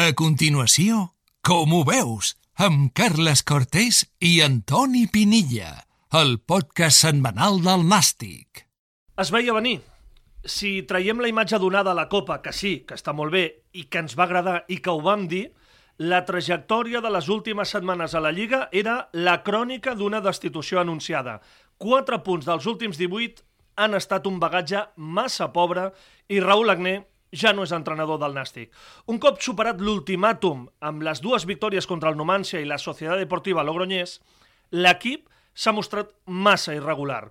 A continuació, com ho veus? Amb Carles Cortés i Antoni Pinilla, el podcast setmanal del Nàstic. Es veia venir. Si traiem la imatge donada a la Copa, que sí, que està molt bé, i que ens va agradar i que ho vam dir, la trajectòria de les últimes setmanes a la Lliga era la crònica d'una destitució anunciada. Quatre punts dels últims 18 han estat un bagatge massa pobre i Raúl Agné ja no és entrenador del Nàstic. Un cop superat l'ultimàtum amb les dues victòries contra el Numancia i la Societat Deportiva Logroñés, l'equip s'ha mostrat massa irregular.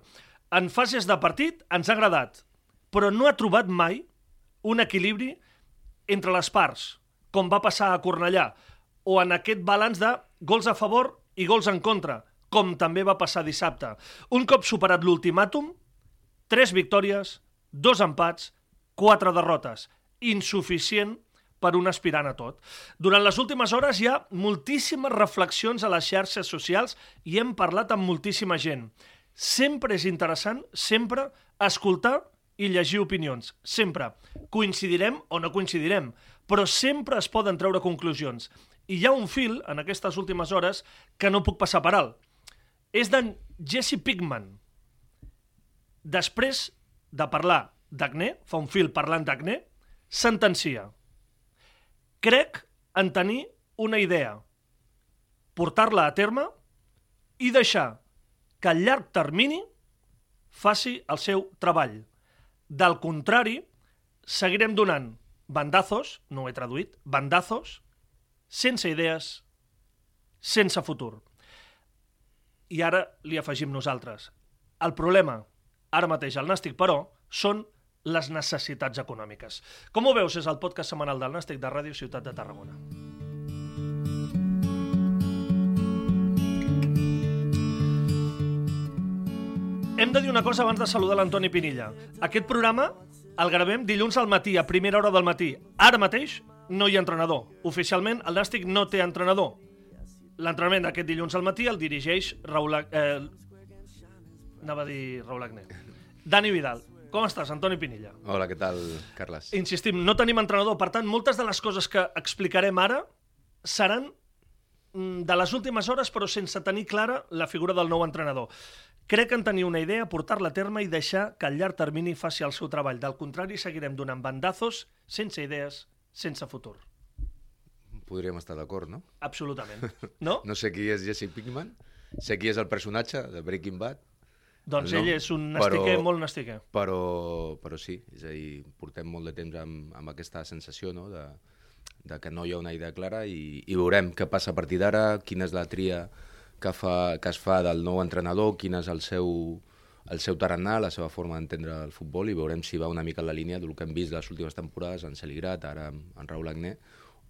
En fases de partit ens ha agradat, però no ha trobat mai un equilibri entre les parts, com va passar a Cornellà, o en aquest balanç de gols a favor i gols en contra, com també va passar dissabte. Un cop superat l'ultimàtum, tres victòries, dos empats, quatre derrotes. Insuficient per un aspirant a tot. Durant les últimes hores hi ha moltíssimes reflexions a les xarxes socials i hem parlat amb moltíssima gent. Sempre és interessant, sempre, escoltar i llegir opinions. Sempre. Coincidirem o no coincidirem, però sempre es poden treure conclusions. I hi ha un fil, en aquestes últimes hores, que no puc passar per alt. És d'en Jesse Pigman. Després de parlar d'Agné, fa un fil parlant d'Agné, sentencia. Crec en tenir una idea, portar-la a terme i deixar que a llarg termini faci el seu treball. Del contrari, seguirem donant bandazos, no ho he traduït, bandazos, sense idees, sense futur. I ara li afegim nosaltres. El problema, ara mateix al Nàstic, però, són les necessitats econòmiques. Com ho veus? És el podcast setmanal del Nàstic de Ràdio Ciutat de Tarragona. Hem de dir una cosa abans de saludar l'Antoni Pinilla. Aquest programa el gravem dilluns al matí, a primera hora del matí. Ara mateix no hi ha entrenador. Oficialment, el Nàstic no té entrenador. L'entrenament d'aquest dilluns al matí el dirigeix Raül... Eh, anava a dir Raül Agné. Dani Vidal. Com estàs, Antoni Pinilla? Hola, què tal, Carles? Insistim, no tenim entrenador, per tant, moltes de les coses que explicarem ara seran mm, de les últimes hores, però sense tenir clara la figura del nou entrenador. Crec en tenir una idea, portar-la a terme i deixar que al llarg termini faci el seu treball. Del contrari, seguirem donant bandazos, sense idees, sense futur. Podríem estar d'acord, no? Absolutament. No? No sé qui és Jesse Pinkman, sé qui és el personatge de Breaking Bad, doncs no, ell és un nastiquer, però- molt nastiquer. però, però sí, és a dir, portem molt de temps amb, amb aquesta sensació no? de, de que no hi ha una idea clara i, i veurem què passa a partir d'ara, quina és la tria que, fa, que es fa del nou entrenador, quin és el seu, el seu tarannà, la seva forma d'entendre el futbol i veurem si va una mica en la línia del que hem vist les últimes temporades en Celigrat, ara en Raül Agné,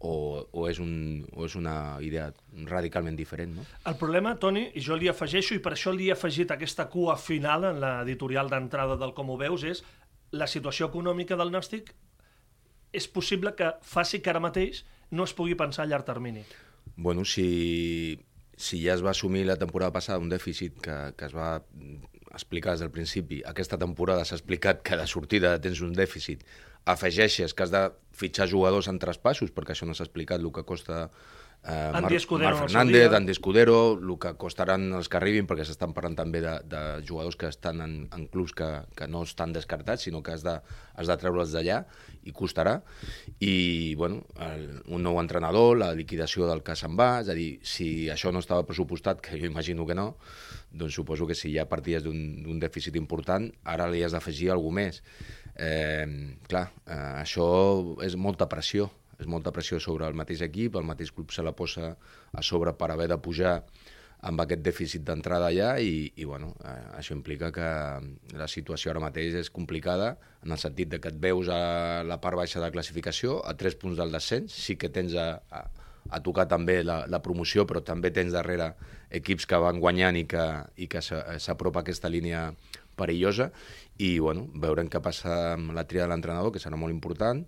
o, o, és un, o és una idea radicalment diferent, no? El problema, Toni, i jo li afegeixo, i per això li he afegit aquesta cua final en l'editorial d'entrada del Com ho veus, és la situació econòmica del Nàstic és possible que faci que ara mateix no es pugui pensar a llarg termini. Bueno, si, si ja es va assumir la temporada passada un dèficit que, que es va explicar des del principi, aquesta temporada s'ha explicat que de sortida tens un dèficit, afegeixes que has de fitxar jugadors en traspassos, perquè això no s'ha explicat el que costa eh, Andy Escudero Marc seu Fernández. Andy Escudero, el que costaran els que arribin, perquè s'estan parlant també de, de jugadors que estan en, en clubs que, que no estan descartats, sinó que has de, has de treure'ls d'allà i costarà. I, bueno, el, un nou entrenador, la liquidació del que se'n va, és a dir, si això no estava pressupostat, que jo imagino que no, doncs suposo que si ja parties d'un dèficit important, ara li has d'afegir alguna més. Eh, clar, eh, això és molta pressió, és molta pressió sobre el mateix equip, el mateix club se la posa a sobre per haver de pujar amb aquest dèficit d'entrada allà i, i bueno, eh, això implica que la situació ara mateix és complicada en el sentit de que et veus a la part baixa de la classificació, a tres punts del descens, sí que tens a, a, a tocar també la, la promoció, però també tens darrere equips que van guanyant i que, i que s'a- s'apropa aquesta línia perillosa i bueno, veurem què passa amb la tria de l'entrenador, que serà molt important,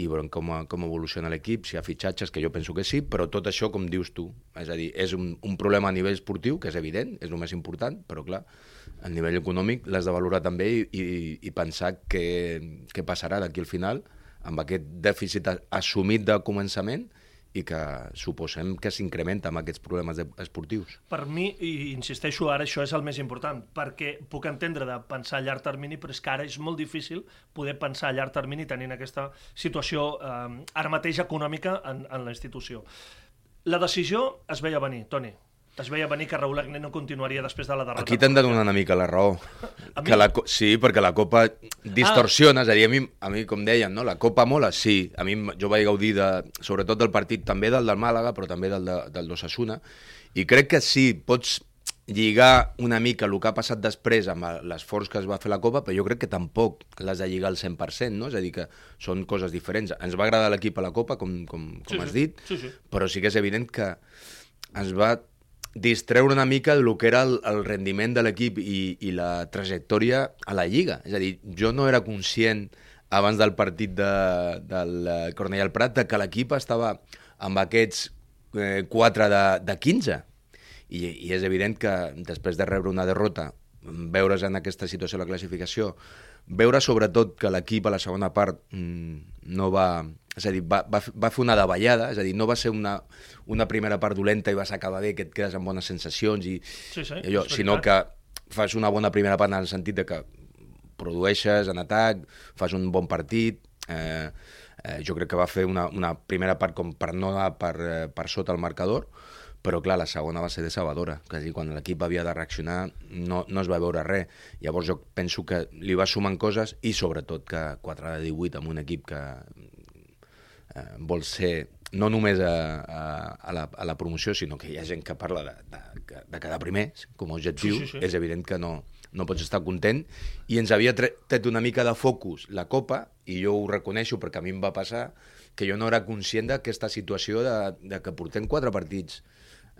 i veurem com, com evoluciona l'equip, si hi ha fitxatges, que jo penso que sí, però tot això, com dius tu, és a dir, és un, un problema a nivell esportiu, que és evident, és el més important, però clar, a nivell econòmic l'has de valorar també i, i, i pensar què, passarà d'aquí al final amb aquest dèficit assumit de començament i que suposem que s'incrementa amb aquests problemes esportius. Per mi, i insisteixo, ara això és el més important, perquè puc entendre de pensar a llarg termini, però és que ara és molt difícil poder pensar a llarg termini tenint aquesta situació eh, ara mateix econòmica en, en la institució. La decisió es veia venir, Toni. Es veia venir que Raúl Agné no continuaria després de la derrota. Aquí t'hem de donar una mica la raó. A mi? Que la, sí, perquè la Copa distorsiona, és a dir, a mi, a mi com deien, no? la Copa mola, sí. A mi jo vaig gaudir, de, sobretot del partit, també del del Màlaga, però també del, de, del d'Osasuna, i crec que sí, pots lligar una mica el que ha passat després amb l'esforç que es va fer la Copa, però jo crec que tampoc l'has de lligar al 100%, no? És a dir, que són coses diferents. Ens va agradar l'equip a la Copa, com, com, com Sí, has sí. dit, Sí, sí. però sí que és evident que es va distreure una mica del que era el, el rendiment de l'equip i, i la trajectòria a la Lliga. És a dir, jo no era conscient abans del partit de, del eh, Cornellà al Prat que l'equip estava amb aquests eh, 4 de, de 15. I, I és evident que després de rebre una derrota, veure's en aquesta situació la classificació, veure sobretot que l'equip a la segona part mm, no va... És a dir, va, va, va fer una davallada, és a dir, no va ser una, una primera part dolenta i vas acabar bé, que et quedes amb bones sensacions, i, Sí, sí, allò, és sinó que fas una bona primera part en el sentit de que produeixes en atac, fas un bon partit, eh, eh, jo crec que va fer una, una primera part com per no anar per, eh, per sota el marcador, però clar, la segona va ser decebedora, és dir, quan l'equip havia de reaccionar no, no es va veure res. Llavors jo penso que li va sumant coses i sobretot que 4 de 18 amb un equip que eh, vol ser no només a, a, a, la, a la promoció, sinó que hi ha gent que parla de, de, de quedar primers com a objectiu, Sí, sí, sí. és evident que no, no pots estar content, i ens havia tre- tret una mica de focus la Copa, i jo ho reconeixo perquè a mi em va passar, que jo no era conscient d'aquesta situació de, de que portem quatre partits,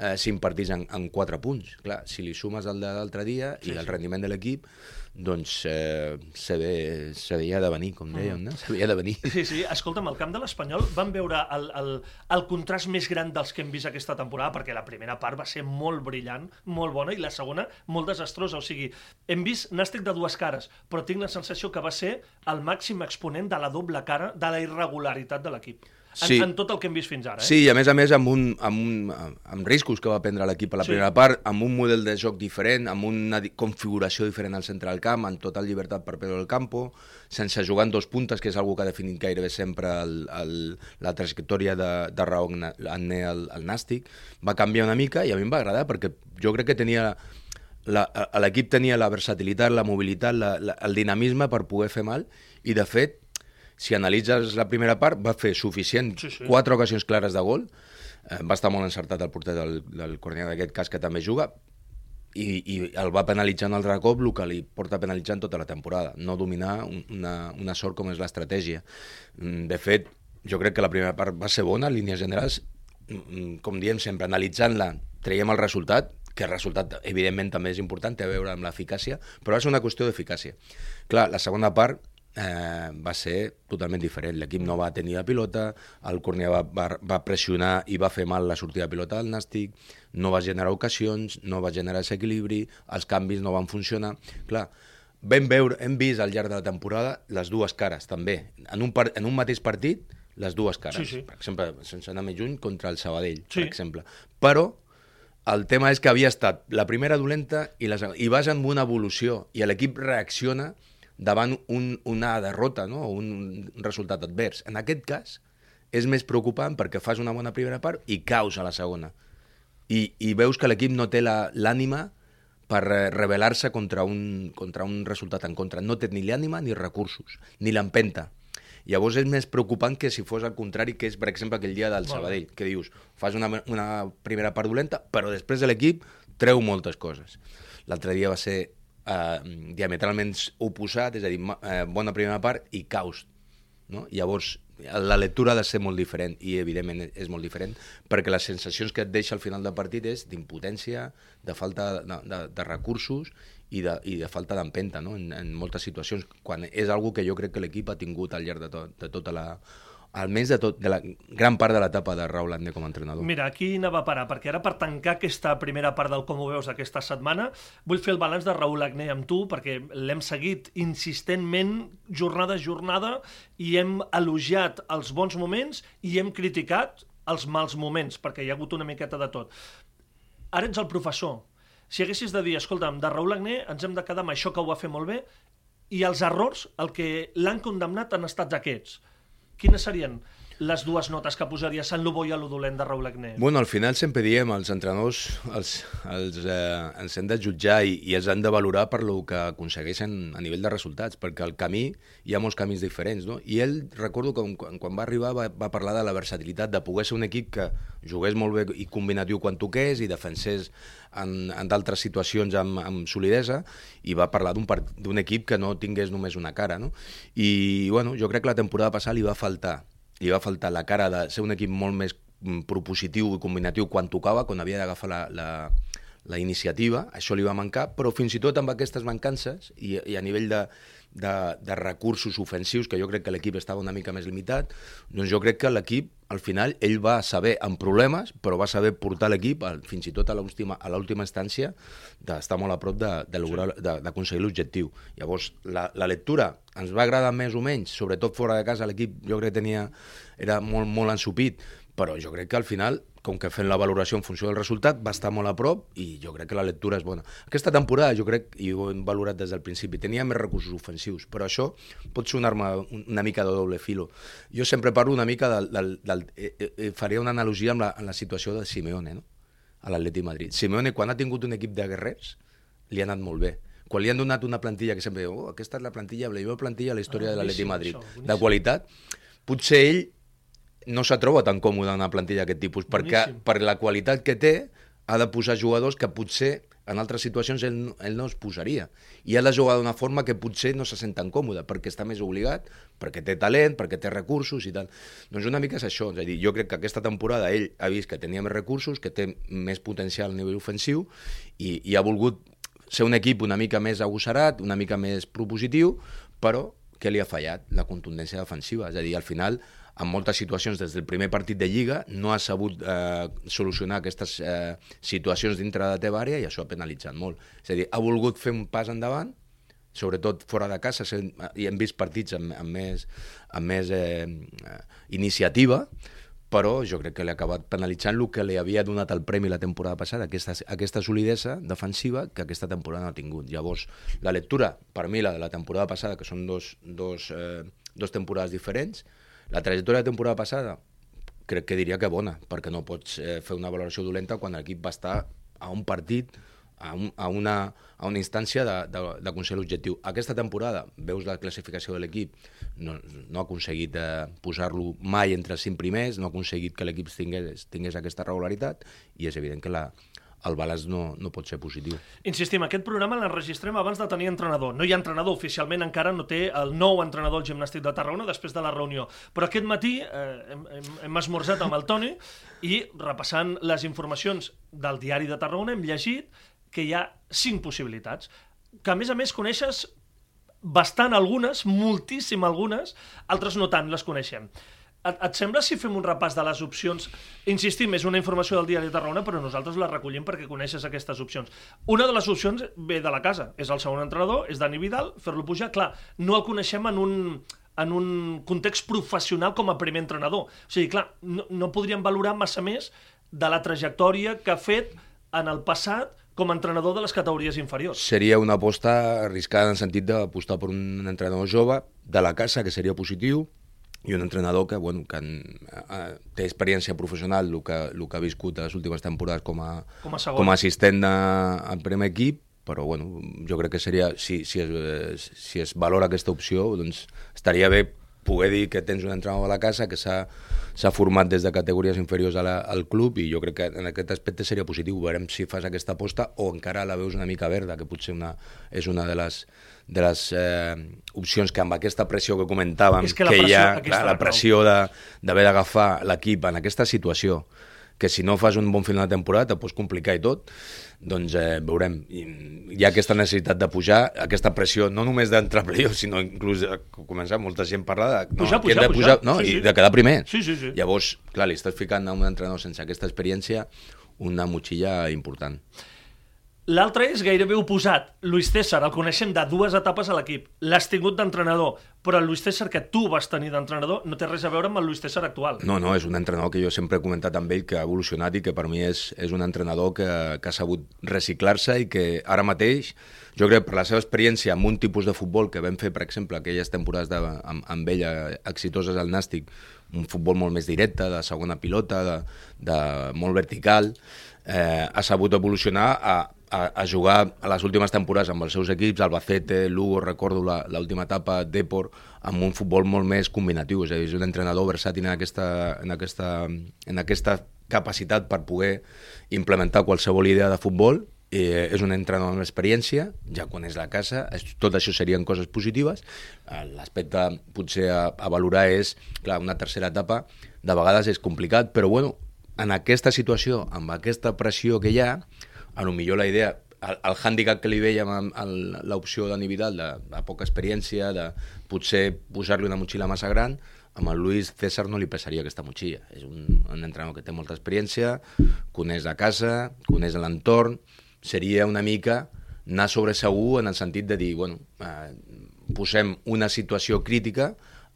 eh, partits en, en quatre punts. Clar, si li sumes el de l'altre dia Sí, i el sí. rendiment de l'equip, doncs eh, se, ve, se veia de venir, com dèiem, no? Se veia de venir. Sí, sí, escolta'm, al camp de l'Espanyol vam veure el, el, el contrast més gran dels que hem vist aquesta temporada, perquè la primera part va ser molt brillant, molt bona, i la segona molt desastrosa. O sigui, hem vist Nàstic de dues cares, però tinc la sensació que va ser el màxim exponent de la doble cara de la irregularitat de l'equip. En, Sí. en tot el que hem vist fins ara. Eh? Sí, i a més a més amb, un, amb, un, amb riscos que va prendre l'equip a la Sí. primera part, amb un model de joc diferent, amb una configuració diferent al centre del camp, amb total llibertat per Pedro del Campo, sense jugar en dos puntes, que és algo que ha definit gairebé sempre el, el, la trajectòria de, de Raúl Agné al, al Nàstic, va canviar una mica i a mi em va agradar perquè jo crec que tenia l'equip tenia la versatilitat, la mobilitat, la, la, el dinamisme per poder fer mal i de fet si analitzes la primera part, va fer suficient, Sí, sí. quatre ocasions clares de gol, eh, va estar molt encertat el porter del, del Cornellà d'aquest cas, que també juga, i, i el va penalitzar un altre cop, el que li porta penalitzant tota la temporada, no dominar un- una, una sort com és l'estratègia. Mm, De fet, jo crec que la primera part va ser bona, en línies generals, Mm, com diem sempre, analitzant-la, traiem el resultat, que el resultat, evidentment, també és important, té a veure amb l'eficàcia, però ser una qüestió d'eficàcia. Clar, la segona part eh, va ser totalment diferent. L'equip no va tenir la pilota, el Cornellà va, va, va pressionar i va fer mal la sortida de pilota del Nàstic, no va generar ocasions, no va generar desequilibri, els canvis no van funcionar. Clar, vam veure, hem vist al llarg de la temporada les dues cares, també. En un, par, en un mateix partit, les dues cares. Sí, sí. Per exemple, sense anar més lluny, contra el Sabadell, Sí. per exemple. Però el tema és que havia estat la primera dolenta i segona. I vas amb una evolució i l'equip reacciona davant un, una derrota no? o un, un resultat advers. En aquest cas, és més preocupant perquè fas una bona primera part i caus a la segona. I, i veus que l'equip no té la- l'ànima per eh, rebel·lar-se contra, un, contra un resultat en contra. No té ni l'ànima ni recursos, ni l'empenta. Llavors és més preocupant que si fos al contrari, que és, per exemple, aquell dia del. Sabadell, que dius, fas una, una primera part dolenta, però després de l'equip treu moltes coses. L'altre dia va ser eh, diametralment oposat, és a dir, eh, bona primera part i caos. No? Llavors, la lectura ha de ser molt diferent, i evidentment és molt diferent, perquè les sensacions que et deixa al final del partit és d'impotència, de falta de, de, de recursos i de, i de falta d'empenta no? en, en moltes situacions, quan és algo que jo crec que l'equip ha tingut al llarg de, tot, de tota la almenys de, tot, de la gran part de l'etapa de Raúl Andé com a entrenador. Mira, aquí anava a parar, perquè ara per tancar aquesta primera part del Com ho veus aquesta setmana, vull fer el balanç de Raúl Agné amb tu, perquè l'hem seguit insistentment, jornada a jornada, i hem elogiat els bons moments i hem criticat els mals moments, perquè hi ha hagut una miqueta de tot. Ara ets el professor. Si haguessis de dir, escolta'm, de Raül Agné ens hem de quedar amb això que ho va fer molt bé i els errors, el que l'han condemnat han estat aquests. Quines serien les dues notes que posaries en lo bo i a lo dolent de Raül Agné? Bueno, al final sempre diem, els entrenadors els, els, eh, ens hem de jutjar i, i els han de valorar per lo que aconsegueixen a nivell de resultats, perquè el camí, hi ha molts camins diferents, no? I ell, recordo que quan, quan va arribar va, va parlar de la versatilitat, de poder ser un equip que jugués molt bé i combinatiu quan toqués i defensés en, en d'altres situacions amb, amb solidesa i va parlar d'un equip que no tingués només una cara, no? I, bueno, jo crec que la temporada passada li va faltar li va faltar la cara de ser un equip molt més mm, propositiu i combinatiu quan tocava, quan havia d'agafar la, la, la iniciativa, això li va mancar, però fins i tot amb aquestes mancances i, i a nivell de, de, de recursos ofensius, que jo crec que l'equip estava una mica més limitat, doncs jo crec que l'equip, al final, ell va saber, amb problemes, però va saber portar l'equip, al- fins i tot a l'última instància, d'estar molt a prop d'aconseguir l'objectiu. Llavors, la, la lectura ens va agradar més o menys, sobretot fora de casa l'equip jo crec que tenia, era molt, molt ensupit, però jo crec que al final, com que fent la valoració en funció del resultat, va estar molt a prop i jo crec que la lectura és bona. Aquesta temporada, jo crec, i ho hem valorat des del principi, tenia més recursos ofensius, però això pot sonar-me un- una mica de doble filo. Jo sempre parlo una mica del... del, del eh, eh, eh, faria una analogia amb la, amb la situació de Simeone, no? a l'Atleti Madrid. Simeone, quan ha tingut un equip de guerrers, li ha anat molt bé. Quan li han donat una plantilla que sempre diu, oh, aquesta és la plantilla, la millor plantilla a la història Ah, de l'Atleti Madrid, això, boníssim. de qualitat, potser ell no se troba tan còmode en una plantilla d'aquest tipus, perquè Boníssim. per la qualitat que té ha de posar jugadors que potser en altres situacions ell, no- ell no es posaria. I ha de jugar d'una forma que potser no se sent tan còmode, perquè està més obligat, perquè té talent, perquè té recursos i tal. Doncs una mica és això, és a dir, jo crec que aquesta temporada ell ha vist que tenia més recursos, que té més potencial a nivell ofensiu i, i ha volgut ser un equip una mica més agosserat, una mica més propositiu, però què li ha fallat? La contundència defensiva. És a dir, al final, en moltes situacions des del primer partit de Lliga no ha sabut eh, solucionar aquestes eh, situacions dintre de la teva àrea i això ha penalitzat molt. És a dir, ha volgut fer un pas endavant, sobretot fora de casa, sent- i hem vist partits amb, amb més, amb més eh, eh, iniciativa, però jo crec que li ha acabat penalitzant el que li havia donat el premi la temporada passada, aquesta, aquesta solidesa defensiva que aquesta temporada no ha tingut. Llavors, la lectura, per mi, la de la temporada passada, que són dos, dos, eh, dos temporades diferents, la trajectòria de temporada passada crec que diria que bona, perquè no pots eh, fer una valoració dolenta quan l'equip va estar a un partit, a, un, a, una, a una instància d'aconseguir l'objectiu. Aquesta temporada, veus la classificació de l'equip, no, no ha aconseguit eh, posar-lo mai entre els cinc primers, no ha aconseguit que l'equip tingués, tingués aquesta regularitat i és evident que la, el balanç no, no pot ser positiu. Insistim, aquest programa l'enregistrem abans de tenir entrenador. No hi ha entrenador, oficialment encara no té el nou entrenador del gimnàstic de Tarragona després de la reunió. Però aquest matí eh, hem, hem, esmorzat amb el Toni i repassant les informacions del diari de Tarragona hem llegit que hi ha cinc possibilitats, que a més a més coneixes bastant algunes, moltíssim algunes, altres no tant les coneixem. Et, et sembla si fem un repàs de les opcions? Insistim, és una informació del diari de Tarragona, però nosaltres la recollim perquè coneixes aquestes opcions. Una de les opcions ve de la casa, és el segon entrenador, és Dani Vidal, fer-lo pujar, clar, no el coneixem en un, en un context professional com a primer entrenador. O sigui, clar, no, no podríem valorar massa més de la trajectòria que ha fet en el passat com a entrenador de les categories inferiors. Seria una aposta arriscada en el sentit d'apostar per un entrenador jove de la casa, que seria positiu, i un entrenador que, bueno, que eh, té experiència professional, el que, el que ha viscut a les últimes temporades com a, Com a segon. com a assistent de, al primer equip, però bueno, jo crec que seria, si, si, es, si es valora aquesta opció, doncs estaria bé poder dir que tens un entrenador a la casa que s'ha s'ha format des de categories inferiors a la, al club i jo crec que en aquest aspecte seria positiu. Veurem si fas aquesta aposta o encara la veus una mica verda, que potser una, és una de les, de les eh, opcions que amb aquesta pressió que comentàvem, És que la hi pressió- ha aquí clar, la pressió d'haver d'agafar l'equip en aquesta situació, que si no fas un bon final de temporada te pots complicar i tot, doncs eh, veurem. I hi ha aquesta necessitat de pujar, aquesta pressió, no només d'entrar a sinó inclús de començar, molta gent parla de, no, Pujar, pujar, de pujar, pujar. no, Sí, i sí. de quedar primer. Sí, sí, sí. Llavors, clar, li estàs ficant a un entrenador sense aquesta experiència una motxilla important. L'altre és gairebé oposat. Luis César, el coneixem de dues etapes a l'equip. L'has tingut d'entrenador, però el Luis César que tu vas tenir d'entrenador no té res a veure amb el Luis César actual. No, no, és un entrenador que jo sempre he comentat amb ell que ha evolucionat i que per mi és, és un entrenador que, que ha sabut reciclar-se i que ara mateix, jo crec per la seva experiència amb un tipus de futbol que vam fer, per exemple, aquelles temporades de, amb, amb ell eh, exitoses al Nàstic, un futbol molt més directe, de segona pilota, de, de molt vertical, eh, ha sabut evolucionar a, a, a jugar a les últimes temporades amb els seus equips, Albacete, Lugo, recordo l'última etapa, Depor, amb un futbol molt més combinatiu, és a dir, és un entrenador versàtil en aquesta, en aquesta, en aquesta capacitat per poder implementar qualsevol idea de futbol eh, és un entrenador amb experiència, ja coneix la casa, és, tot això serien coses positives. Eh, l'aspecte potser a, a valorar és, clar, una tercera etapa de vegades és complicat, però bueno, en aquesta situació, amb aquesta pressió que hi ha, a lo millor la idea el, el hàndicap que li veiem amb l'opció d'Ani Vidal, de, de poca experiència, de potser posar-li una motxilla massa gran, amb el Luis César no li pesaria aquesta motxilla. És un, un entrenador que té molta experiència, coneix la casa, coneix l'entorn, seria una mica anar sobre segur en el sentit de dir, bueno, eh, posem una situació crítica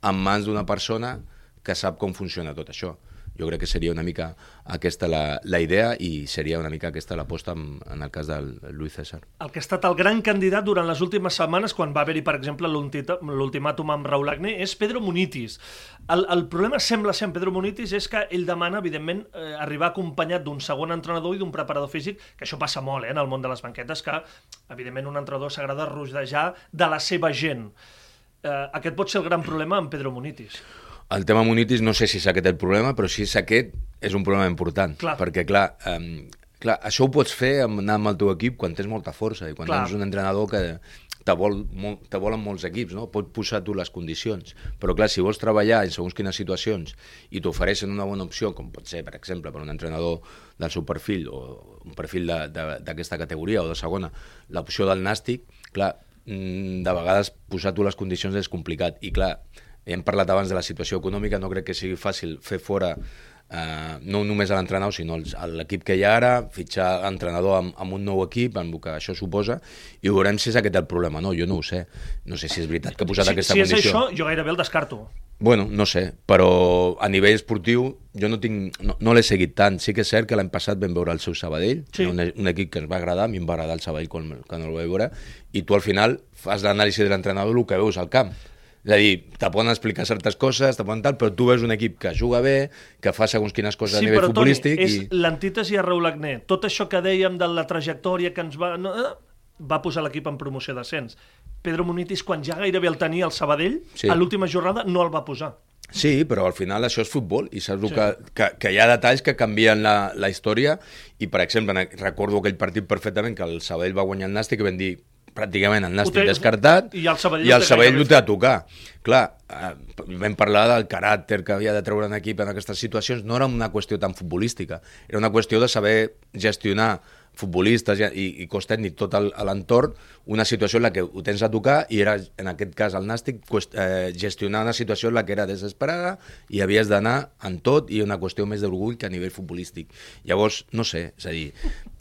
en mans d'una persona que sap com funciona tot això jo crec que seria una mica aquesta la, la idea i seria una mica aquesta l'aposta en, en el cas del Luis César. El que ha estat el gran candidat durant les últimes setmanes, quan va haver-hi, per exemple, l'ultimàtum amb Raúl Agné, és Pedro Munitis. El, el problema sembla ser amb Pedro Munitis és que ell demana, evidentment, eh, arribar acompanyat d'un segon entrenador i d'un preparador físic, que això passa molt eh, en el món de les banquetes, que, evidentment, un entrenador s'agrada rodejar de la seva gent. Eh, aquest pot ser el gran problema amb Pedro Munitis. El tema Munitis no sé si és aquest el problema, però si és aquest, és un problema important. Clar. Perquè, clar, um, clar, això ho pots fer amb, anar amb el teu equip quan tens molta força i quan clar. tens un entrenador que te vol, molt, te vol en molts equips, no? Pot posar tu les condicions. Però, clar, si vols treballar en segons quines situacions i t'ofereixen una bona opció, com pot ser, per exemple, per un entrenador del seu perfil o un perfil d'aquesta categoria o de segona, l'opció del nàstic, clar, mm, de vegades posar tu les condicions és complicat. I, clar, hem parlat abans de la situació econòmica, no crec que sigui fàcil fer fora eh, no només a l'entrenador, sinó l'equip que hi ha ara, fitxar entrenador amb, amb un nou equip, amb el que això suposa, i veurem si és aquest el problema. No, jo no ho sé. No sé si és veritat que ha posat si, aquesta si condició. Si és això, jo gairebé el descarto. Bueno, no sé, però a nivell esportiu jo no, tinc, no, no l'he seguit tant. Sí que és cert que l'any passat vam veure el seu Sabadell, sí. un, un equip que ens va agradar, a mi em va agradar el Sabadell quan, quan el vaig veure, i tu al final fas l'anàlisi de l'entrenador el que veus al camp. És a dir, te poden explicar certes coses, te poden tal, però tu veus un equip que juga bé, que fa segons quines coses sí, a nivell però, futbolístic... Toni, és i... l'antítesi a Raúl Agné. Tot això que dèiem de la trajectòria que ens va... No, eh, va posar l'equip en promoció d'ascens. Pedro Munitis, quan ja gairebé el tenia el Sabadell, sí. a l'última jornada no el va posar. Sí, però al final això és futbol i saps sí. que, que, que hi ha detalls que canvien la, la història i, per exemple, recordo aquell partit perfectament que el Sabadell va guanyar el Nàstic i vam dir pràcticament el Nàstic té, descartat i el Sabadell, i el Sabadell ho té a tocar. Clar, eh, vam parlar del caràcter que havia de treure un equip en aquestes situacions, no era una qüestió tan futbolística, era una qüestió de saber gestionar futbolistes i, i cos tècnic, tot l'entorn, una situació en la que ho tens a tocar i era, en aquest cas, el Nàstic, eh, gestionar una situació en la que era desesperada i havies d'anar en tot i una qüestió més d'orgull que a nivell futbolístic. Llavors, no sé, és a dir,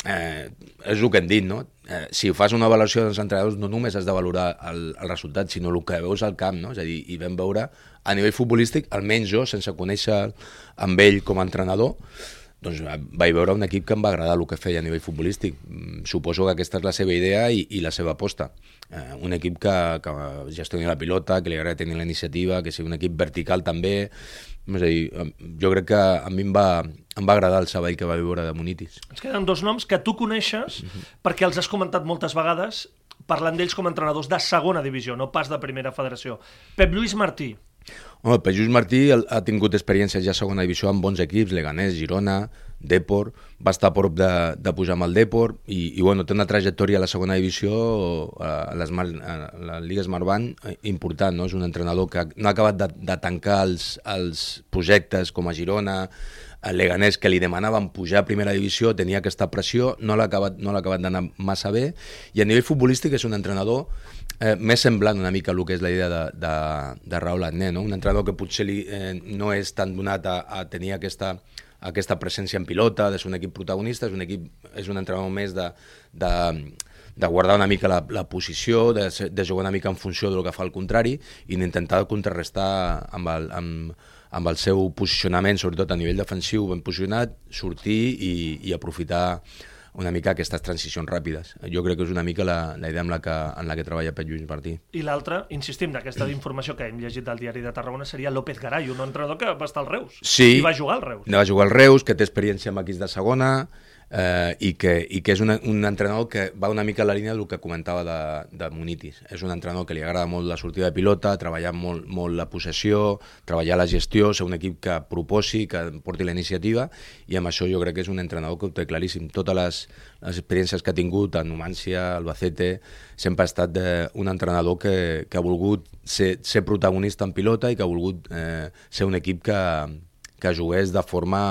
eh, és el que hem dit, no? Eh, si fas una avaluació dels entrenadors no només has de valorar el, el resultat, sinó el que veus al camp, no? És a dir, i vam veure a nivell futbolístic, almenys jo, sense conèixer amb ell com a entrenador, doncs vaig veure un equip que em va agradar el que feia a nivell futbolístic. Mm, suposo que aquesta és la seva idea i, i la seva aposta. Eh, un equip que, que gestioni la pilota, que li agrada tenir la iniciativa, que sigui un equip vertical també. És a dir, jo crec que a mi em va, em va agradar el Sabell que va viure de Munitis. Ens queden dos noms que tu coneixes mhm. -huh. perquè els has comentat moltes vegades parlant d'ells com a entrenadors de segona divisió, no pas de primera federació. Pep Lluís Martí, Home, el Just Martí ha tingut experiències ja a segona divisió amb bons equips, Leganés, Girona, Depor, va estar a prop de, de pujar amb el Depor i, i bueno, té una trajectòria a la segona divisió a, les, a la Liga Smartbank eh, important, no? és un entrenador que no ha acabat de, de tancar els, els projectes com a Girona, el Leganés que li demanaven pujar a primera divisió, tenia aquesta pressió, no l'ha acabat, no acabat d'anar massa bé, i a nivell futbolístic és un entrenador eh, més semblant una mica el que és la idea de, de, de Raúl Agné, no? un entrenador que potser li, eh, no és tan donat a, a tenir aquesta aquesta presència en pilota, de ser un equip protagonista, és un equip, és un entrenador més de, de, de guardar una mica la, la posició, de, de jugar una mica en funció del que fa el contrari i d'intentar contrarrestar amb el, amb, amb el seu posicionament, sobretot a nivell defensiu ben posicionat, sortir i, i aprofitar una mica aquestes transicions ràpides. Jo crec que és una mica la, la idea amb la que, en la que treballa Pep Lluís Martí. I l'altre, insistim, d'aquesta informació que hem llegit del diari de Tarragona, seria López Garay, un entrenador que va estar al Reus. Sí. I va jugar al Reus. Va jugar al Reus, que té experiència amb equips de segona eh, i, que, i que és una, un entrenador que va una mica en la línia del que comentava de, de Munitis. És un entrenador que li agrada molt la sortida de pilota, treballar molt, molt la possessió, treballar la gestió, ser un equip que proposi, que porti la iniciativa, i amb això jo crec que és un entrenador que ho té claríssim. Totes les, les experiències que ha tingut a Numància, Albacete, sempre ha estat de, un entrenador que, que ha volgut ser, ser protagonista en pilota i que ha volgut eh, ser un equip que, que jugués de forma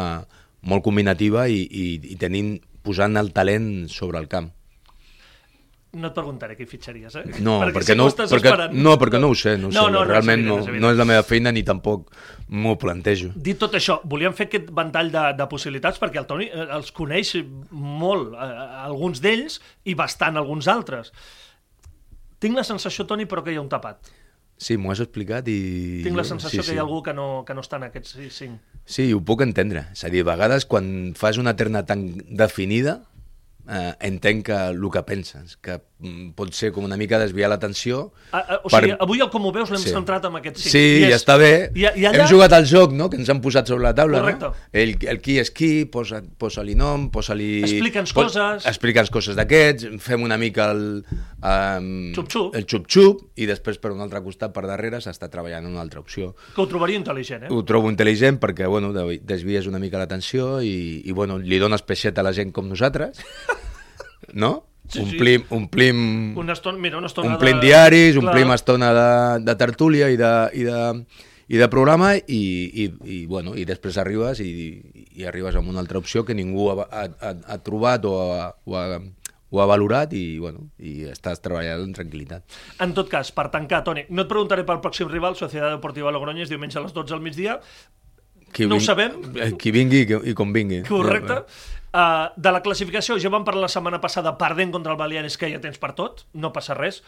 molt combinativa i, i, i tenint, posant el talent sobre el camp. No et preguntaré qui fitxaries, eh? No, perquè, perquè, que no, perquè, esperant. no, perquè no ho sé, no, ho No, sé, no, no, realment no, evident. no és la meva feina ni tampoc m'ho plantejo. Dit tot això, volíem fer aquest ventall de, de possibilitats perquè el Toni eh, els coneix molt, eh, alguns d'ells, i bastant alguns altres. Tinc la sensació, Toni, però que hi ha un tapat. Sí, m'ho has explicat i... Tinc la sensació sí, que sí. hi ha algú que no, que no està en aquests cinc. Sí, ho puc entendre. És a dir, a vegades quan fas una terna tan definida, eh, entenc que el que penses, que pot ser com una mica desviar l'atenció... Ah, ah, o per- sigui, avui el Com ho veus l'hem Sí. centrat en aquests cinc. Sí, I és- està bé. I, i allà... Hem jugat al joc, no?, que ens han posat sobre la taula, Correcte. no? El, el qui és qui, posa, posa-li nom, posa-li... Explica'ns pos- coses. Explica'ns coses d'aquests, fem una mica el... Um, Xup-xup. El xup-xup, i després per un altre costat, per darrere, s'està treballant una altra opció. Que ho trobaria intel·ligent, eh? Ho trobo intel·ligent perquè, bueno, de- desvies una mica l'atenció i, i, bueno, li dones peixet a la gent com nosaltres, no? Sí, sí. omplim, omplim, Una estona, mira, una estona omplim de... diaris, Clar. omplim estona de, de tertúlia i de, i de, i de programa i, i, i, bueno, i després arribes i, i arribes amb una altra opció que ningú ha, ha, ha, ha trobat o ha, o, ha, o ha valorat i, bueno, i estàs treballant en tranquil·litat. En tot cas, per tancar, Toni, no et preguntaré pel pròxim rival, Societat Deportiva Logroñés, diumenge a les 12 al migdia, Qui No ho ving- sabem. eh, Qui vingui i, que- i com vingui. correcte. Uh, de la classificació, ja vam parlar la setmana passada perdent contra el Baleares, que ja tens per tot, no passa res.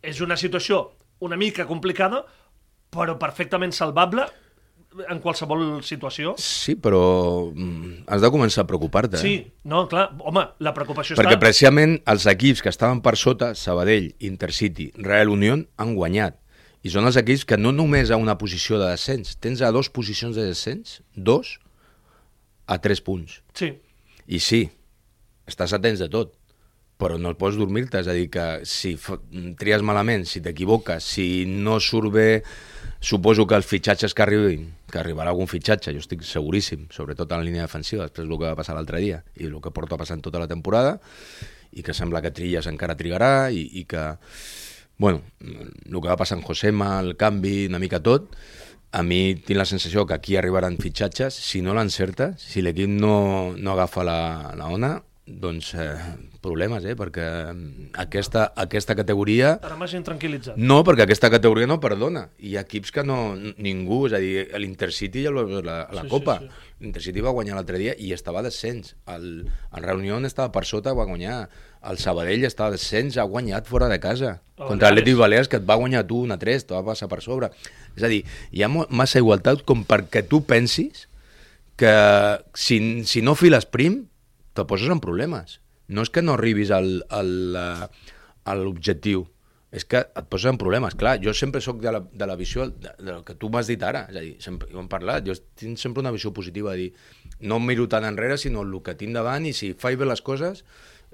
És una situació una mica complicada, però perfectament salvable en qualsevol situació. Sí, però mm, has de començar a preocupar-te. Sí, Eh? no, clar, home, la preocupació Perquè està... precisament els equips que estaven per sota, Sabadell, Intercity, Real Unión, han guanyat. I són els equips que no només a una posició de descens, tens a dos posicions de descens, dos a tres punts. Sí, I sí, estàs atents de tot, però no pots dormir-te, és a dir, que si tries malament, si t'equivoques, si no surt bé, suposo que els fitxatges que arribin, que arribarà algun fitxatge, jo estic seguríssim, sobretot en la línia defensiva, després del que va passar l'altre dia i el que porta passant tota la temporada, i que sembla que Trilles encara trigarà i, i que, bueno, el que va passar en Josema, el canvi, una mica tot, a mi tinc la sensació que aquí arribaran fitxatges, si no l'encerta, si l'equip no, no agafa la, la ona, doncs eh, problemes, eh? perquè aquesta, aquesta categoria... ara m'hagin tranquil·litzat. No, perquè aquesta categoria no perdona. Hi ha equips que no... Ningú, és a dir, l'Intercity ja lo- la, la Sí, sí, Copa. sí. L'Intercity va guanyar l'altre dia i estava a descens. El, el Reunió estava per sota, va guanyar. El Sabadell estava a descens, ha guanyat fora de casa. El Contra l'Atlètic Balears, que et va guanyar tu una 3, te va passar per sobre. És a dir, hi ha massa igualtat com perquè tu pensis que si, si no files prim, te poses en problemes. No és que no arribis al, al, eh, a l'objectiu, és que et poses en problemes. Clar, jo sempre sóc de la, de la visió de, que tu m'has dit ara, és a dir, sempre, ho hem parlat, jo tinc sempre una visió positiva, de dir, no miro tant enrere, sinó el que tinc davant, i si faig bé les coses,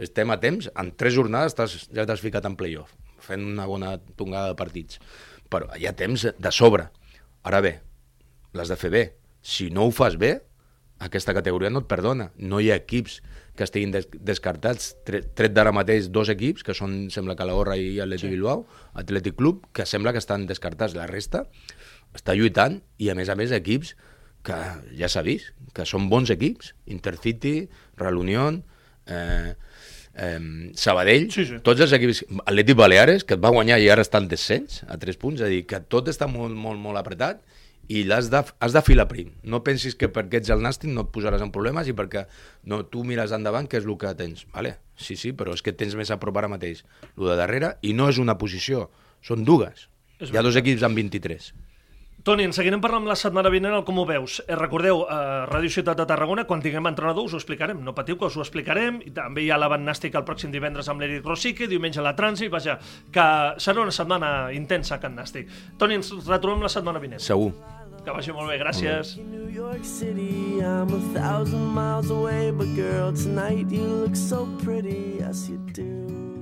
estem a temps, en tres jornades estàs, ja t'has ficat en playoff, fent una bona tongada de partits. Però hi ha temps de sobre. Ara bé, l'has de fer bé. Si no ho fas bé, aquesta categoria no et perdona. No hi ha equips que estiguin des descartats, tret, tret d'ara mateix dos equips, que són, sembla, Calahorra i Atleti sí. Bilbao, Atlètic Club, que sembla que estan descartats. La resta està lluitant i, a més a més, equips que ja s'ha vist, que són bons equips, Intercity, Real Unión, eh, eh, Sabadell, Sí, sí. tots els equips, Atlètic Baleares, que et va guanyar i ara està en descens, a tres punts, és a dir, que tot està molt, molt, molt apretat i l'has de, has de filar prim. No pensis que perquè ets el nàstic no et posaràs en problemes i perquè no, tu mires endavant què és el que tens. Vale? Sí, sí, però és que tens més a prop ara mateix. El de darrere, i no és una posició, són dues. És Hi ha dos equips amb 23. Toni, en seguirem parlant la setmana vinent el com ho veus. Eh, recordeu, a Ràdio Ciutat de Tarragona, quan tinguem entrenador us ho explicarem. No patiu que us ho explicarem. I també hi ha l'Avant Nàstic el pròxim divendres amb l'Eric Rosique, diumenge la Trànsit, vaja, que serà una setmana intensa a Can Nàstic. Toni, ens retrobem la setmana vinent. Segur. Que vagi molt bé, gràcies. New York City, I'm a thousand miles away, but girl, tonight you look so pretty, yes you do.